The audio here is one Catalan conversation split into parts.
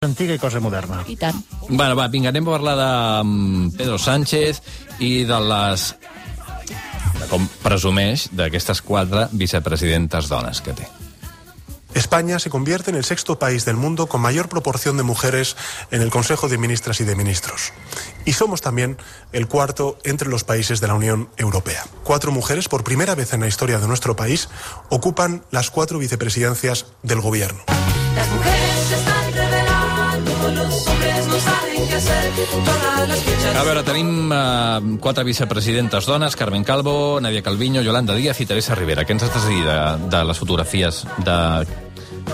antiga i cosa moderna. I tant. Bueno, va, vinga, anem a parlar de mm, Pedro Sánchez i de les... de com presumeix d'aquestes quatre vicepresidentes dones que té. España se convierte en el sexto país del mundo con mayor proporción de mujeres en el Consejo de Ministras y de Ministros. Y somos también el cuarto entre los países de la Unión Europea. Cuatro mujeres, por primera vez en la historia de nuestro país, ocupan las cuatro vicepresidencias del Gobierno. Las mujeres A veure, tenim eh, quatre vicepresidentes dones, Carmen Calvo, Nadia Calviño, Yolanda Díaz i Teresa Rivera. Què ens has de dir de, de les fotografies de,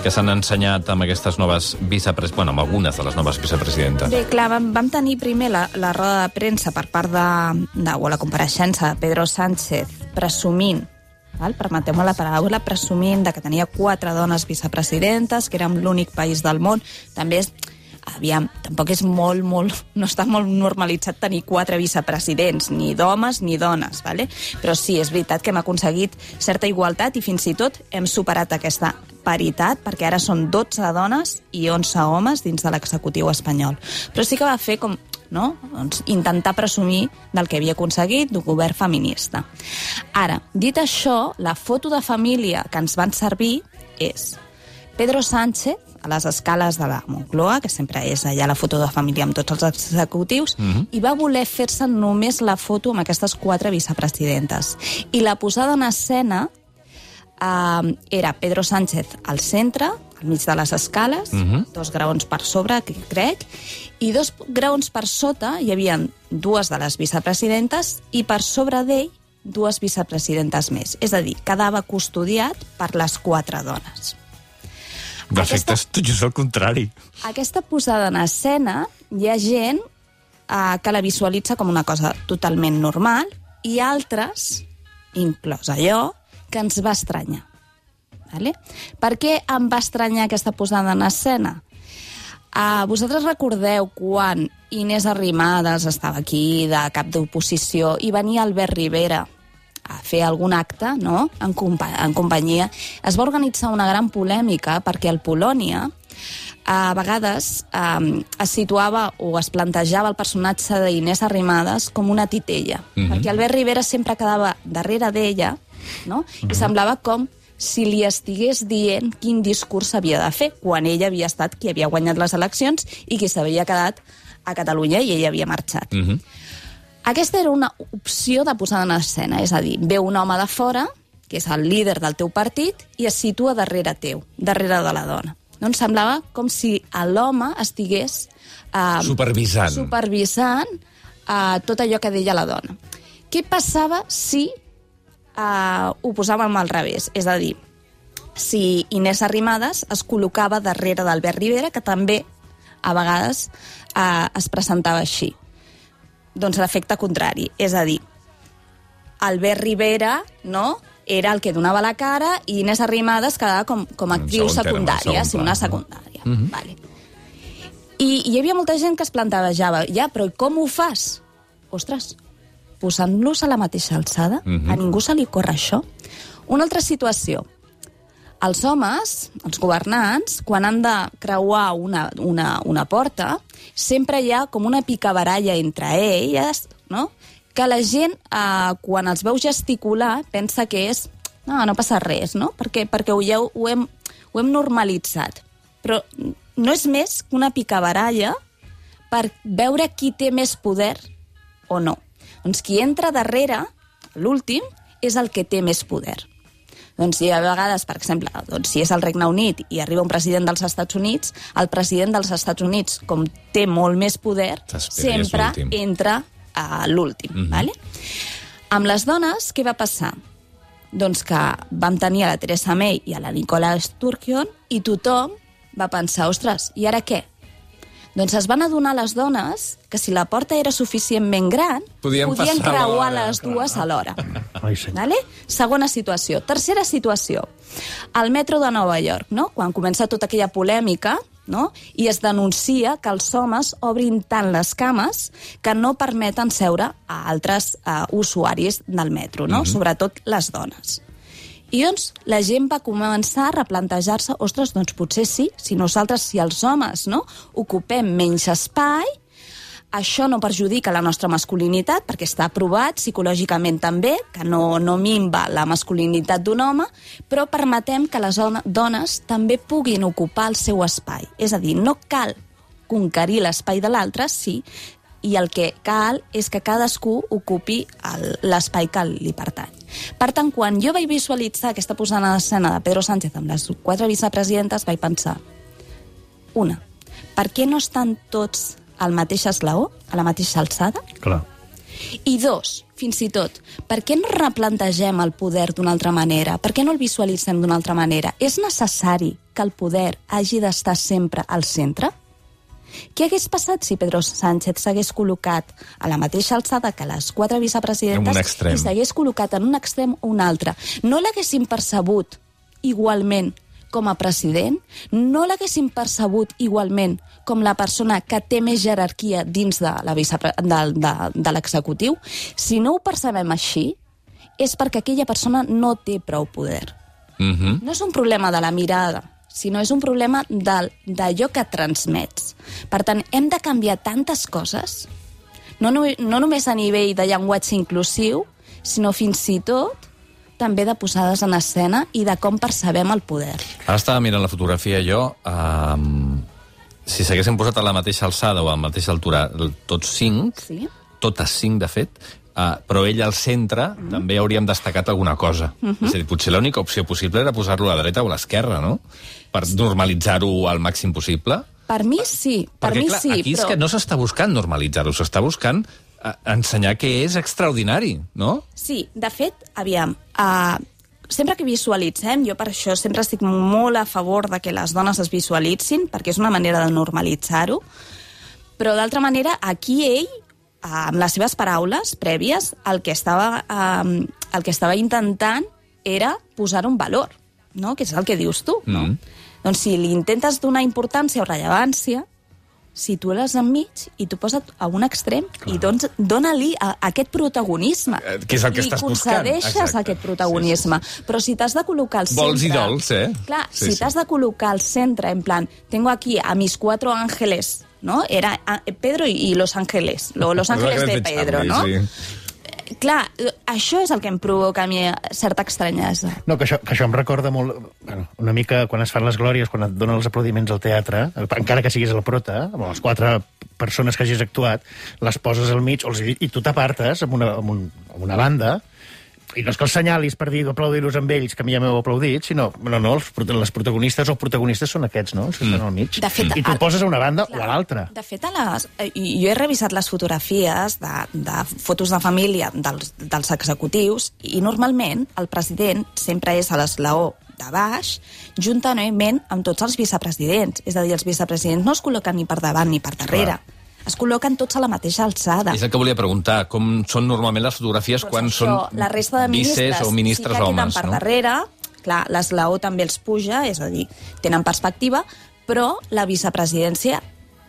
que s'han ensenyat amb aquestes noves vicepres... Bueno, amb algunes de les noves vicepresidentes? Bé, clar, vam, vam tenir primer la, la roda de premsa per part de, de o la compareixença de Pedro Sánchez presumint val? permeteu-me la paraula, presumint de que tenia quatre dones vicepresidentes, que érem l'únic país del món. També és, aviam, tampoc és molt, molt, no està molt normalitzat tenir quatre vicepresidents, ni d'homes ni dones, vale? però sí, és veritat que hem aconseguit certa igualtat i fins i tot hem superat aquesta paritat, perquè ara són 12 dones i 11 homes dins de l'executiu espanyol. Però sí que va fer com no? doncs, intentar presumir del que havia aconseguit d'un govern feminista. Ara, dit això, la foto de família que ens van servir és Pedro Sánchez a les escales de la Moncloa, que sempre és allà la foto de família amb tots els executius, mm -hmm. i va voler fer-se només la foto amb aquestes quatre vicepresidentes. I la posada en escena eh, era Pedro Sánchez al centre, al mig de les escales, uh -huh. dos graons per sobre, que crec, i dos graons per sota hi havia dues de les vicepresidentes i per sobre d'ell dues vicepresidentes més. És a dir, quedava custodiat per les quatre dones. De fet, Aquesta- és tot just el contrari. Aquesta posada en escena, hi ha gent eh, que la visualitza com una cosa totalment normal i altres, inclòs allò, que ens va estranyar. Vale? Per què em va estranyar aquesta posada en escena? Uh, vosaltres recordeu quan Inés Arrimadas estava aquí de cap d'oposició i venia Albert Rivera a fer algun acte no? en, compa en companyia. Es va organitzar una gran polèmica perquè el Polònia a vegades eh, es situava o es plantejava el personatge d'Inés Arrimadas com una titella, mm -hmm. perquè Albert Rivera sempre quedava darrere d'ella no? i semblava com si li estigués dient quin discurs havia de fer, quan ella havia estat qui havia guanyat les eleccions i qui s'havia quedat a Catalunya i ella havia marxat. Mm -hmm. Aquesta era una opció de posada en escena, és a dir, ve un home de fora, que és el líder del teu partit, i es situa darrere teu, darrere de la dona. Doncs semblava com si l'home estigués... Eh, Supervisant. Supervisant eh, tot allò que deia la dona. Què passava si eh, ho posàvem al revés? És a dir, si Inés Arrimadas es col·locava darrere d'Albert Rivera, que també a vegades eh, es presentava així. Doncs l'efecte contrari, és a dir, Albert Rivera, no?, era el que donava la cara i Inés Arrimadas quedava com, com a En actriu secundària, sí, una no? secundària. Mm -hmm. vale. I hi havia molta gent que es plantejava, ja, però com ho fas? Ostres, posant-los a la mateixa alçada, mm -hmm. a ningú se li corre això. Una altra situació. Els homes, els governants, quan han de creuar una, una, una porta, sempre hi ha com una picabaralla entre elles, no? que la gent, eh, quan els veu gesticular, pensa que és no, no passa res, no? Perquè, perquè ho, heu, ho, hem, ho hem normalitzat. Però no és més que una picabaralla per veure qui té més poder o no. Doncs qui entra darrere, l'últim, és el que té més poder. Doncs hi ha vegades, per exemple, doncs, si és el Regne Unit i arriba un president dels Estats Units, el president dels Estats Units, com té molt més poder, sempre entra a l'últim. Mm -hmm. vale? Amb les dones, què va passar? Doncs que vam tenir a la Teresa May i a la Nicola Sturgeon i tothom va pensar, ostres, i ara què? Doncs es van adonar les dones que si la porta era suficientment gran, Podien podien creuar les dues alhora. Ai, senyor. Vale? Segona situació. Tercera situació. Al metro de Nova York, no? quan comença tota aquella polèmica, no? i es denuncia que els homes obrin tant les cames que no permeten seure a altres uh, usuaris del metro, no? Mm -hmm. sobretot les dones. I doncs la gent va començar a replantejar-se, ostres, doncs potser sí, si nosaltres, si els homes no, ocupem menys espai, això no perjudica la nostra masculinitat, perquè està aprovat psicològicament també, que no, no minva la masculinitat d'un home, però permetem que les dones també puguin ocupar el seu espai. És a dir, no cal conquerir l'espai de l'altre, sí, i el que cal és que cadascú ocupi l'espai que li pertany. Per tant, quan jo vaig visualitzar aquesta posada en escena de Pedro Sánchez amb les quatre vicepresidentes, vaig pensar, una, per què no estan tots al mateix esglaó, a la mateixa alçada? Clar. I dos, fins i tot, per què no replantegem el poder d'una altra manera? Per què no el visualitzem d'una altra manera? És necessari que el poder hagi d'estar sempre al centre? Què hagués passat si Pedro Sánchez s'hagués col·locat a la mateixa alçada que les quatre En vicepresidentes i s'hagués col·locat en un extrem o un altre? No l'haguéssim percebut igualment com a president? No l'haguéssim percebut igualment com la persona que té més jerarquia dins de la vicepre- de, de, de l'executiu? Si no ho percebem així, és perquè aquella persona no té prou poder. Mhm. No és un problema de la mirada, sinó és un problema del- d'allò que transmets. Per tant, hem de canviar tantes coses, no, no, no només a nivell de llenguatge inclusiu, sinó fins i tot també de posades en escena i de com percebem el poder. Ara estava mirant la fotografia jo. Um, si s'haguessin posat a la mateixa alçada o a la mateixa altura tots cinc, Sí? totes cinc, de fet, uh, però ell al centre mm també hauríem destacat alguna cosa. Mm -hmm. És a dir, potser l'única opció possible era posar-lo a la dreta o a l'esquerra, no? Per normalitzar-ho al màxim possible. Per mi sí, per Perquè, mi clar, sí, aquí és però... que no s'està buscant normalitzar-ho, s'està buscant uh, ensenyar que és extraordinari, no? Sí, de fet, aviam, uh, sempre que visualitzem, jo per això sempre estic molt a favor de que les dones es visualitzin, perquè és una manera de normalitzar-ho, però d'altra manera, aquí ell, eh, amb les seves paraules prèvies, el que estava, eh, el que estava intentant era posar un valor, no? que és el que dius tu. No? Mhm. Doncs si li intentes donar importància o rellevància, situes enmig i tu posa't a un extrem Clar. i doncs dona-li aquest protagonisme. Eh, que és el que estàs buscant. concedeixes Exacte. aquest protagonisme. Sí, sí. Però si t'has de col·locar al centre... Vols i dols, eh? Clar, Sí, si sí. t'has de col·locar al centre, en plan, tengo aquí a mis cuatro ángeles, ¿no? Era ah, Pedro y los ángeles, lo- los ángeles de Pedro, ¿no? Sí. Clar, eh, això és el que em provoca a mi certa estranyesa. No, que això, que això em recorda molt... Bueno, una mica quan es fan les glòries, quan et donen els aplaudiments al teatre, encara que siguis el prota, amb les quatre persones que hagis actuat, les poses al mig o els, i tu t'apartes amb, una, amb, un, amb una banda i no és que els senyalis per dir aplaudir-los amb ells, que a mi ja m'heu aplaudit, sinó, no, no, els, les protagonistes o protagonistes són aquests, no?, els que estan al mig. De fet, I tu el- poses a una banda Clar. o a l'altra. De fet, a les, jo he revisat les fotografies de, de fotos de família dels, dels executius i normalment el president sempre és a l'eslaó de baix, juntament amb tots els vicepresidents. És a dir, els vicepresidents no es col·loquen ni per davant ni per darrere. Es col·loquen tots a la mateixa alçada. És el que volia preguntar, com són normalment les fotografies Doncs quan això, són la resta de ministres, vices o ministres sí que homes, per no? darrere, clar, l'eslaó també els puja, és a dir, tenen perspectiva, però la vicepresidència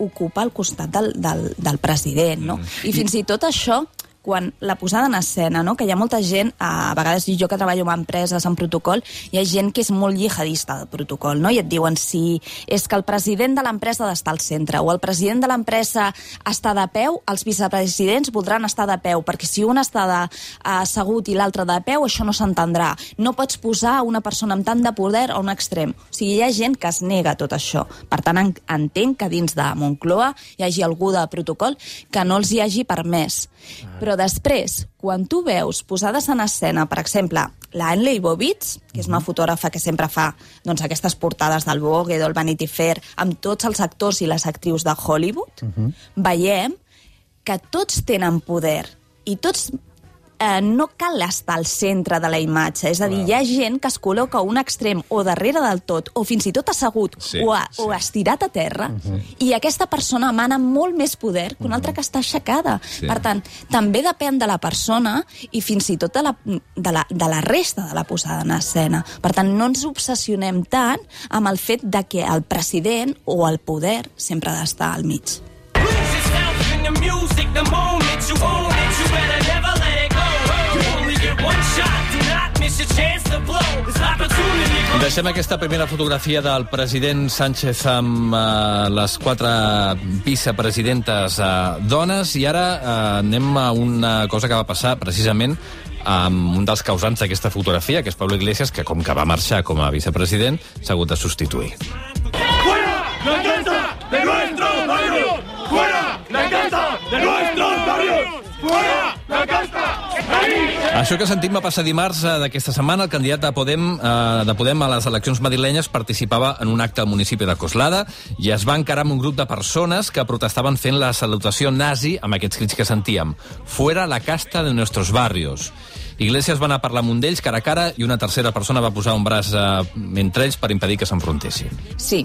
ocupa al costat del, del, del president, no? Mm. I fins i tot això, quan la posada en escena, no? que hi ha molta gent, a vegades jo que treballo amb empreses en protocol, hi ha gent que és molt jihadista del protocol, no? i et diuen si és que el president de l'empresa ha d'estar al centre, o el president de l'empresa està de peu, els vicepresidents voldran estar de peu, perquè si un està de, assegut i l'altre de peu, això no s'entendrà. No pots posar una persona amb tant de poder a un extrem. O sigui, hi ha gent que es nega tot això. Per tant, en- entenc que dins de Moncloa hi hagi algú de protocol que no els hi hagi permès. Però després, quan tu veus posades en escena, per exemple, la Anne Leibovitz, que és una fotògrafa que sempre fa doncs, aquestes portades del Vogue, del Vanity Fair, amb tots els actors i les actrius de Hollywood, veiem que tots tenen poder i tots eh, no cal estar al centre de la imatge. És a dir, hi ha gent que es col·loca a un extrem o darrere del tot, o fins i tot assegut, Sí, o, a, sí. o estirat a terra, i aquesta persona emana molt més poder que una altra que està aixecada. Sí. Per tant, també depèn de la persona i fins i tot de la, de la, de la resta de la posada en escena. Per tant, no ens obsessionem tant amb el fet de que el president o el poder sempre ha d'estar al mig. Music the moment deixem aquesta primera fotografia del president Sánchez amb uh, les quatre vicepresidentes uh, dones i ara uh, anem a una cosa que va passar precisament amb un dels causants d'aquesta fotografia, que és Pablo Iglesias, que com que va marxar com a vicepresident, s'ha hagut de substituir. ¡La casa de nuestros barrios! ¡Fuera la casa de nuestros barrios! ¡Fuera! Això que sentim va passar dimarts eh, d'aquesta setmana. El candidat de Podem, eh, de Podem a les eleccions madrilenyes participava en un acte al municipi de Coslada i es va encarar amb un grup de persones que protestaven fent la salutació nazi amb aquests crits que sentíem. Fuera la casta de nuestros barrios. Iglesias va anar a parlar amb un d'ells cara a cara i una tercera persona va posar un braç eh, entre ells per impedir que s'enfrontessin. Sí,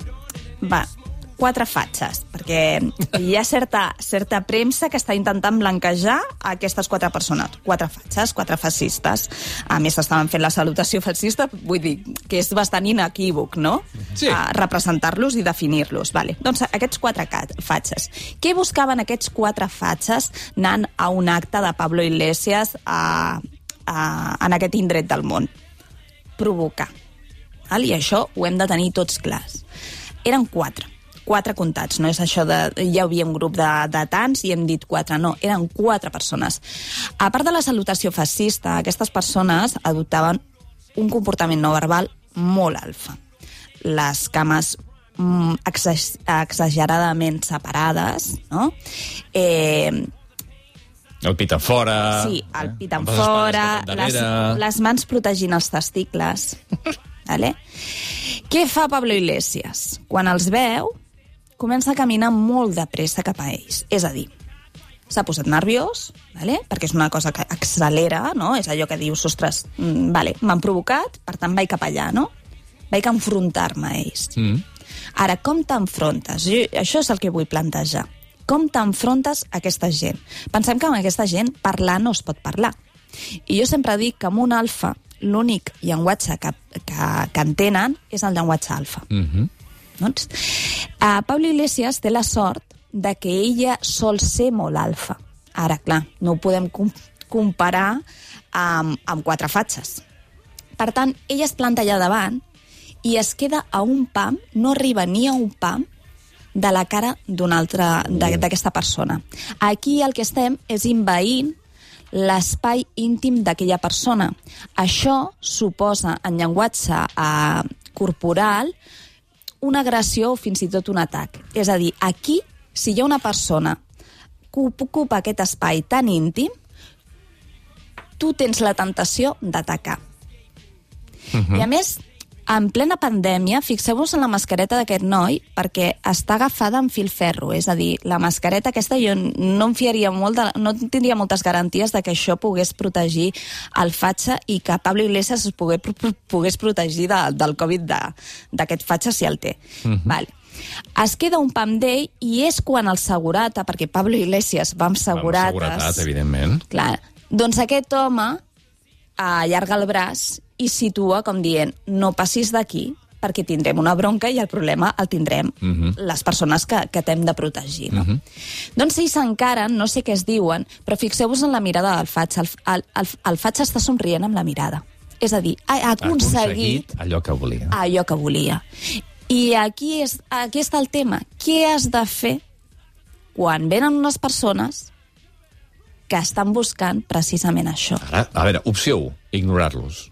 va, quatre fatxes, perquè hi ha certa, certa premsa que està intentant blanquejar aquestes quatre persones. Quatre fatxes, quatre fascistes. A més, estaven fent la salutació fascista, vull dir, que és bastant inequívoc, no? Sí. A representar-los i definir-los. Vale. Doncs aquests quatre fatxes. Què buscaven aquests quatre fatxes anant a un acte de Pablo Iglesias a, a, en aquest indret del món? Provocar. Val? I això ho hem de tenir tots clars. Eren quatre quatre comptats, no és això de... Hi havia un grup de, de tants i hem dit quatre, no, eren quatre persones. A part de la salutació fascista, aquestes persones adoptaven un comportament no verbal molt alfa. Les cames mm, exa- exageradament separades, no? Eh, El pit fora... Sí, el pit en amb les fora, les, les mans protegint els testicles. vale? Què fa Pablo Iglesias? Quan els veu, comença a caminar molt de pressa cap a ells. És a dir, s'ha posat nerviós, vale? perquè és una cosa que accelera, no? és allò que dius, ostres, mm, vale, m'han provocat, per tant vaig cap allà, no? Vaig enfrontar-me a ells. Mm. Ara, com t'enfrontes? Això és el que vull plantejar. Com t'enfrontes a aquesta gent? Pensem que amb aquesta gent parlar no es pot parlar. I jo sempre dic que amb un alfa l'únic llenguatge que, que, que entenen és el llenguatge alfa. Mm -hmm. Doncs, uh, Pablo Iglesias té la sort de que ella sol ser molt alfa. Ara, clar, no ho podem com comparar amb, amb quatre fatxes. Per tant, ella es planta allà davant i es queda a un pam, no arriba ni a un pam de la cara d'una altra d'aquesta persona. Aquí el que estem és invaint l'espai íntim d'aquella persona. Això suposa, en llenguatge eh, corporal, una agressió o fins i tot un atac. És a dir, aquí, si hi ha una persona que ocupa aquest espai tan íntim, tu tens la tentació d'atacar. I a més, en plena pandèmia, fixeu-vos en la mascareta d'aquest noi perquè està agafada amb fil ferro, és a dir, la mascareta aquesta jo no em fiaria molt, de, no tindria moltes garanties de que això pogués protegir el fatxa i que Pablo Iglesias es pogués, pogués protegir de, del Covid de- d'aquest fatxa si el té. Vale. Es queda un pam d'ell i és quan el segurata, perquè Pablo Iglesias va amb segurates... Amb seguretat, evidentment. Clar, doncs aquest home allarga el braç i situa com dient no passis d'aquí perquè tindrem una bronca i el problema el tindrem Mhm. les persones que, que t'hem de protegir. No? Doncs ells s'encaren, no sé què es diuen, però fixeu-vos en la mirada del Faig. El, el, el, el Faig està somrient amb la mirada. És a dir, ha, ha Ha aconseguit allò que volia. allò que volia. I aquí, és, aquí està el tema. Què has de fer quan venen unes persones que estan buscant precisament això? Ara, a veure, opció 1, ignorar-los.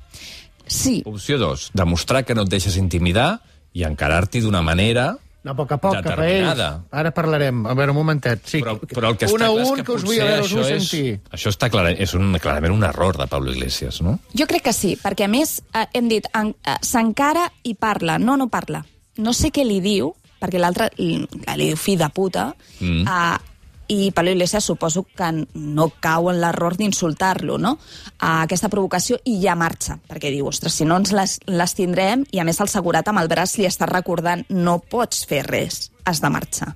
Sí, Opció 2, demostrar que no et deixes intimidar i encarar-t'hi d'una manera... No, a poc a poc, cap a ells. Ara parlarem. A veure, un momentet. Sí, Però, però el que un està a és un, que, que us vull, veure, us això vull és, sentir. això està clar, és un, clarament un error de Pablo Iglesias, no? jo crec que sí, perquè a més eh, hem dit, en- eh, s'encara i parla. No, no parla. No sé què li diu, perquè l'altre li, li diu fi de puta, Mm. eh, i Pablo Iglesias suposo que no cau en l'error d'insultar-lo, no? A aquesta provocació i ja marxa, perquè diu, ostres, si no ens les, les tindrem, i a més el segurat amb el braç li està recordant no pots fer res, has de marxar.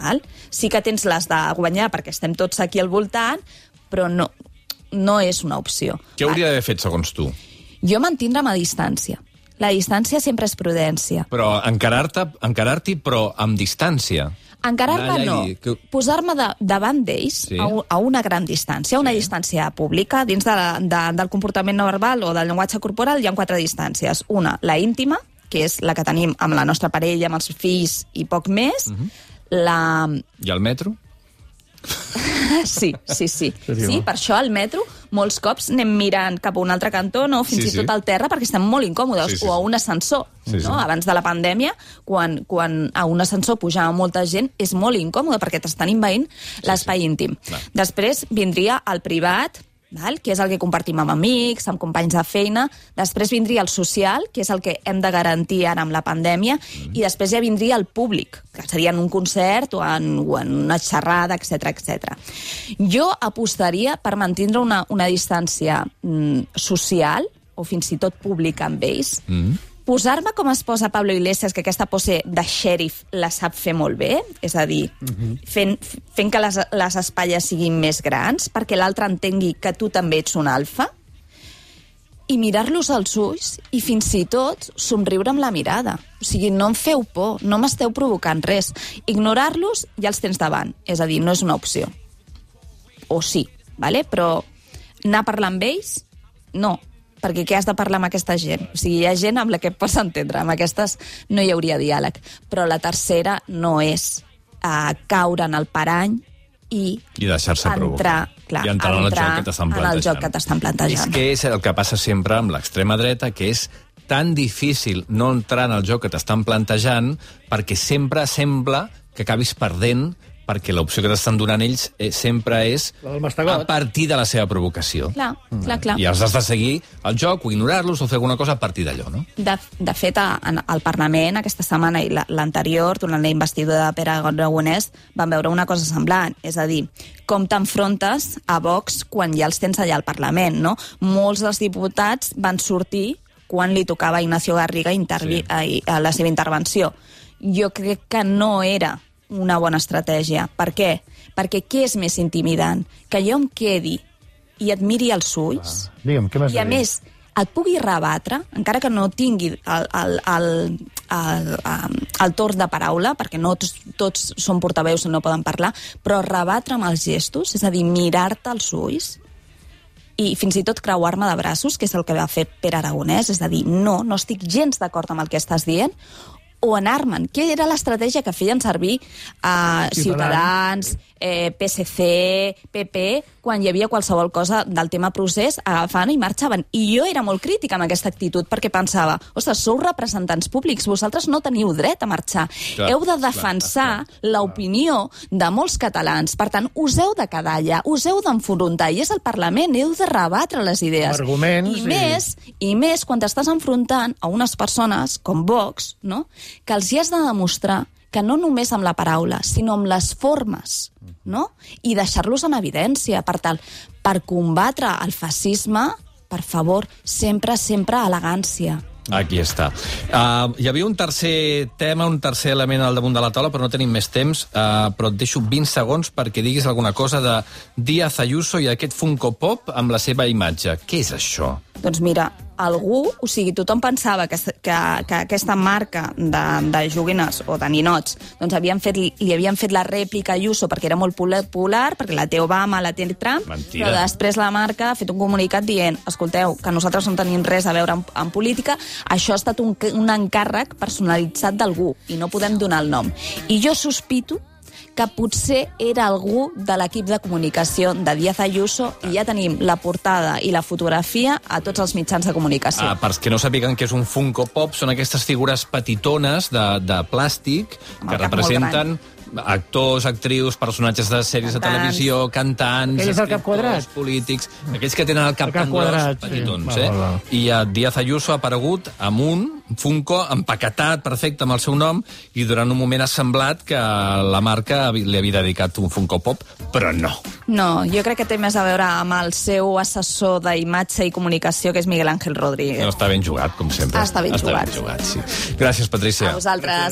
Val? Sí que tens les de guanyar perquè estem tots aquí al voltant, però no, no és una opció. Què hauria d'haver fet, segons tu? Jo mantindre'm a distància. La distància sempre és prudència. Però encarar-t'hi, però amb distància. Encarar-me no. que- Posar-me de, davant d'ells Sí. a, a una gran distància, a una distància pública. Dins de, de, del comportament no verbal o del llenguatge corporal hi ha quatre distàncies. Una, la íntima, que és la que tenim amb la nostra parella, amb els fills i poc més. Mhm. La... I al metro? Sí, sí, sí. Sí, per això al metro molts cops anem mirant cap a un altre cantó, no? fins Sí, i sí. tot al terra, perquè estem molt incòmodes, Sí, sí, o a sí. un ascensor. Sí, sí. no? Abans de la pandèmia, quan, quan a un ascensor pujava molta gent, és molt incòmode perquè t'estan invaint l'espai íntim. Clar. Després vindria el privat, val? que és el que compartim amb amics, amb companys de feina. Després vindria el social, que és el que hem de garantir ara amb la pandèmia. Mm. I després ja vindria el públic, que seria en un concert o en, o en una xerrada, etc etc. Jo apostaria per mantindre una, una distància mm, social o fins i tot pública amb ells, Mm. Posar-me com es posa Pablo Iglesias, que aquesta pose de xèrif la sap fer molt bé, és a dir, fent, fent que les, les espatlles siguin més grans, perquè l'altre entengui que tu també ets un alfa, i mirar-los als ulls i fins i tot somriure amb la mirada. O sigui, no em feu por, no m'esteu provocant res. Ignorar-los ja els tens davant, és a dir, no és una opció. O sí, vale? però anar a parlar amb ells, no, perquè què has de parlar amb aquesta gent? O sigui, hi ha gent amb la que et pots entendre, amb aquestes no hi hauria diàleg. Però la tercera no és uh, caure en el parany i I deixar-se provocar. entrar, clar, I entrar en el joc que t'estan plantejant. plantejant. És que és el que passa sempre amb l'extrema dreta, que és tan difícil no entrar en el joc que t'estan plantejant perquè sempre sembla que acabis perdent perquè l'opció que t'estan donant ells eh, sempre és a partir de la seva provocació. Clar, clar, clar. I els has de seguir el joc o ignorar-los o fer alguna cosa a partir d'allò, no? De, de fet, a- en- al Parlament aquesta setmana i la- l'anterior, durant la investidura de Pere Aragonès, van veure una cosa semblant. És a dir, com t'enfrontes a Vox quan ja els tens allà al Parlament, no? Molts dels diputats van sortir quan li tocava a Ignacio Garriga intervi Sí. a, a la seva intervenció. Jo crec que no era una bona estratègia. Per què? Perquè què és més intimidant? Que jo em quedi i et miri als ulls Digue'm, què i a més et pugui rebatre, encara que no tingui el, el, el, el, el, el torn de paraula, perquè no tots, tots són portaveus i no poden parlar, però rebatre amb els gestos, és a dir, mirar-te als ulls, i fins i tot creuar-me de braços, que és el que va fer Pere Aragonès, és a dir, no, no estic gens d'acord amb el que estàs dient, o anar-me'n. Què era l'estratègia que feien servir a uh, Ciutadans, eh, PSC, PP, quan hi havia qualsevol cosa del tema procés, agafaven i marxaven. I jo era molt crítica amb aquesta actitud, perquè pensava, ostres, sou representants públics, vosaltres no teniu dret a marxar. Clar, Heu de defensar l'opinió de molts catalans. Per tant, us heu de quedar allà, us heu d'enfrontar, i és el Parlament, heu de rebatre les idees. Arguments I i- més, i més quan t'estàs enfrontant a unes persones com Vox, no? que els hi has de demostrar que no només amb la paraula, sinó amb les formes, no? I deixar-los en evidència, per tal, per combatre el fascisme, per favor, sempre, sempre elegància. Aquí està. Uh, hi havia un tercer tema, un tercer element al damunt de la taula, però no tenim més temps, uh, però et deixo 20 segons perquè diguis alguna cosa de Díaz Ayuso i aquest Funko Pop amb la seva imatge. Què és això? Doncs mira, algú, o sigui, tothom pensava que, que, que aquesta marca de, de joguines o de ninots doncs havien fet, li havien fet la rèplica a Ayuso perquè era molt popular, perquè la té Obama, la té Trump, Mentida. però després la marca ha fet un comunicat dient escolteu, que nosaltres no tenim res a veure amb, amb política, això ha estat un, un encàrrec personalitzat d'algú i no podem donar el nom. I jo sospito que potser era algú de l'equip de comunicació de Díaz Ayuso i ja tenim la portada i la fotografia a tots els mitjans de comunicació. Ah, per que no sàpiguen què és un Funko Pop, són aquestes figures petitones de, de plàstic que representen actors, actrius, personatges de sèries de Cantants. televisió, cantants, Aquell és el cap quadrat? polítics, aquells que tenen el cap, El cap gros, quadrat, sí. petitons, Val, eh? val, val. I a Díaz Ayuso ha aparegut amb un Funko empaquetat, perfecte, amb el seu nom, i durant un moment ha semblat que la marca li havia dedicat un Funko Pop, però no. No, jo crec que té més a veure amb el seu assessor d'imatge i comunicació, que és Miguel Ángel Rodríguez. No està ben jugat, com sempre. Està ben jugat. Ben jugat sí. Gràcies, Patricia. A vosaltres.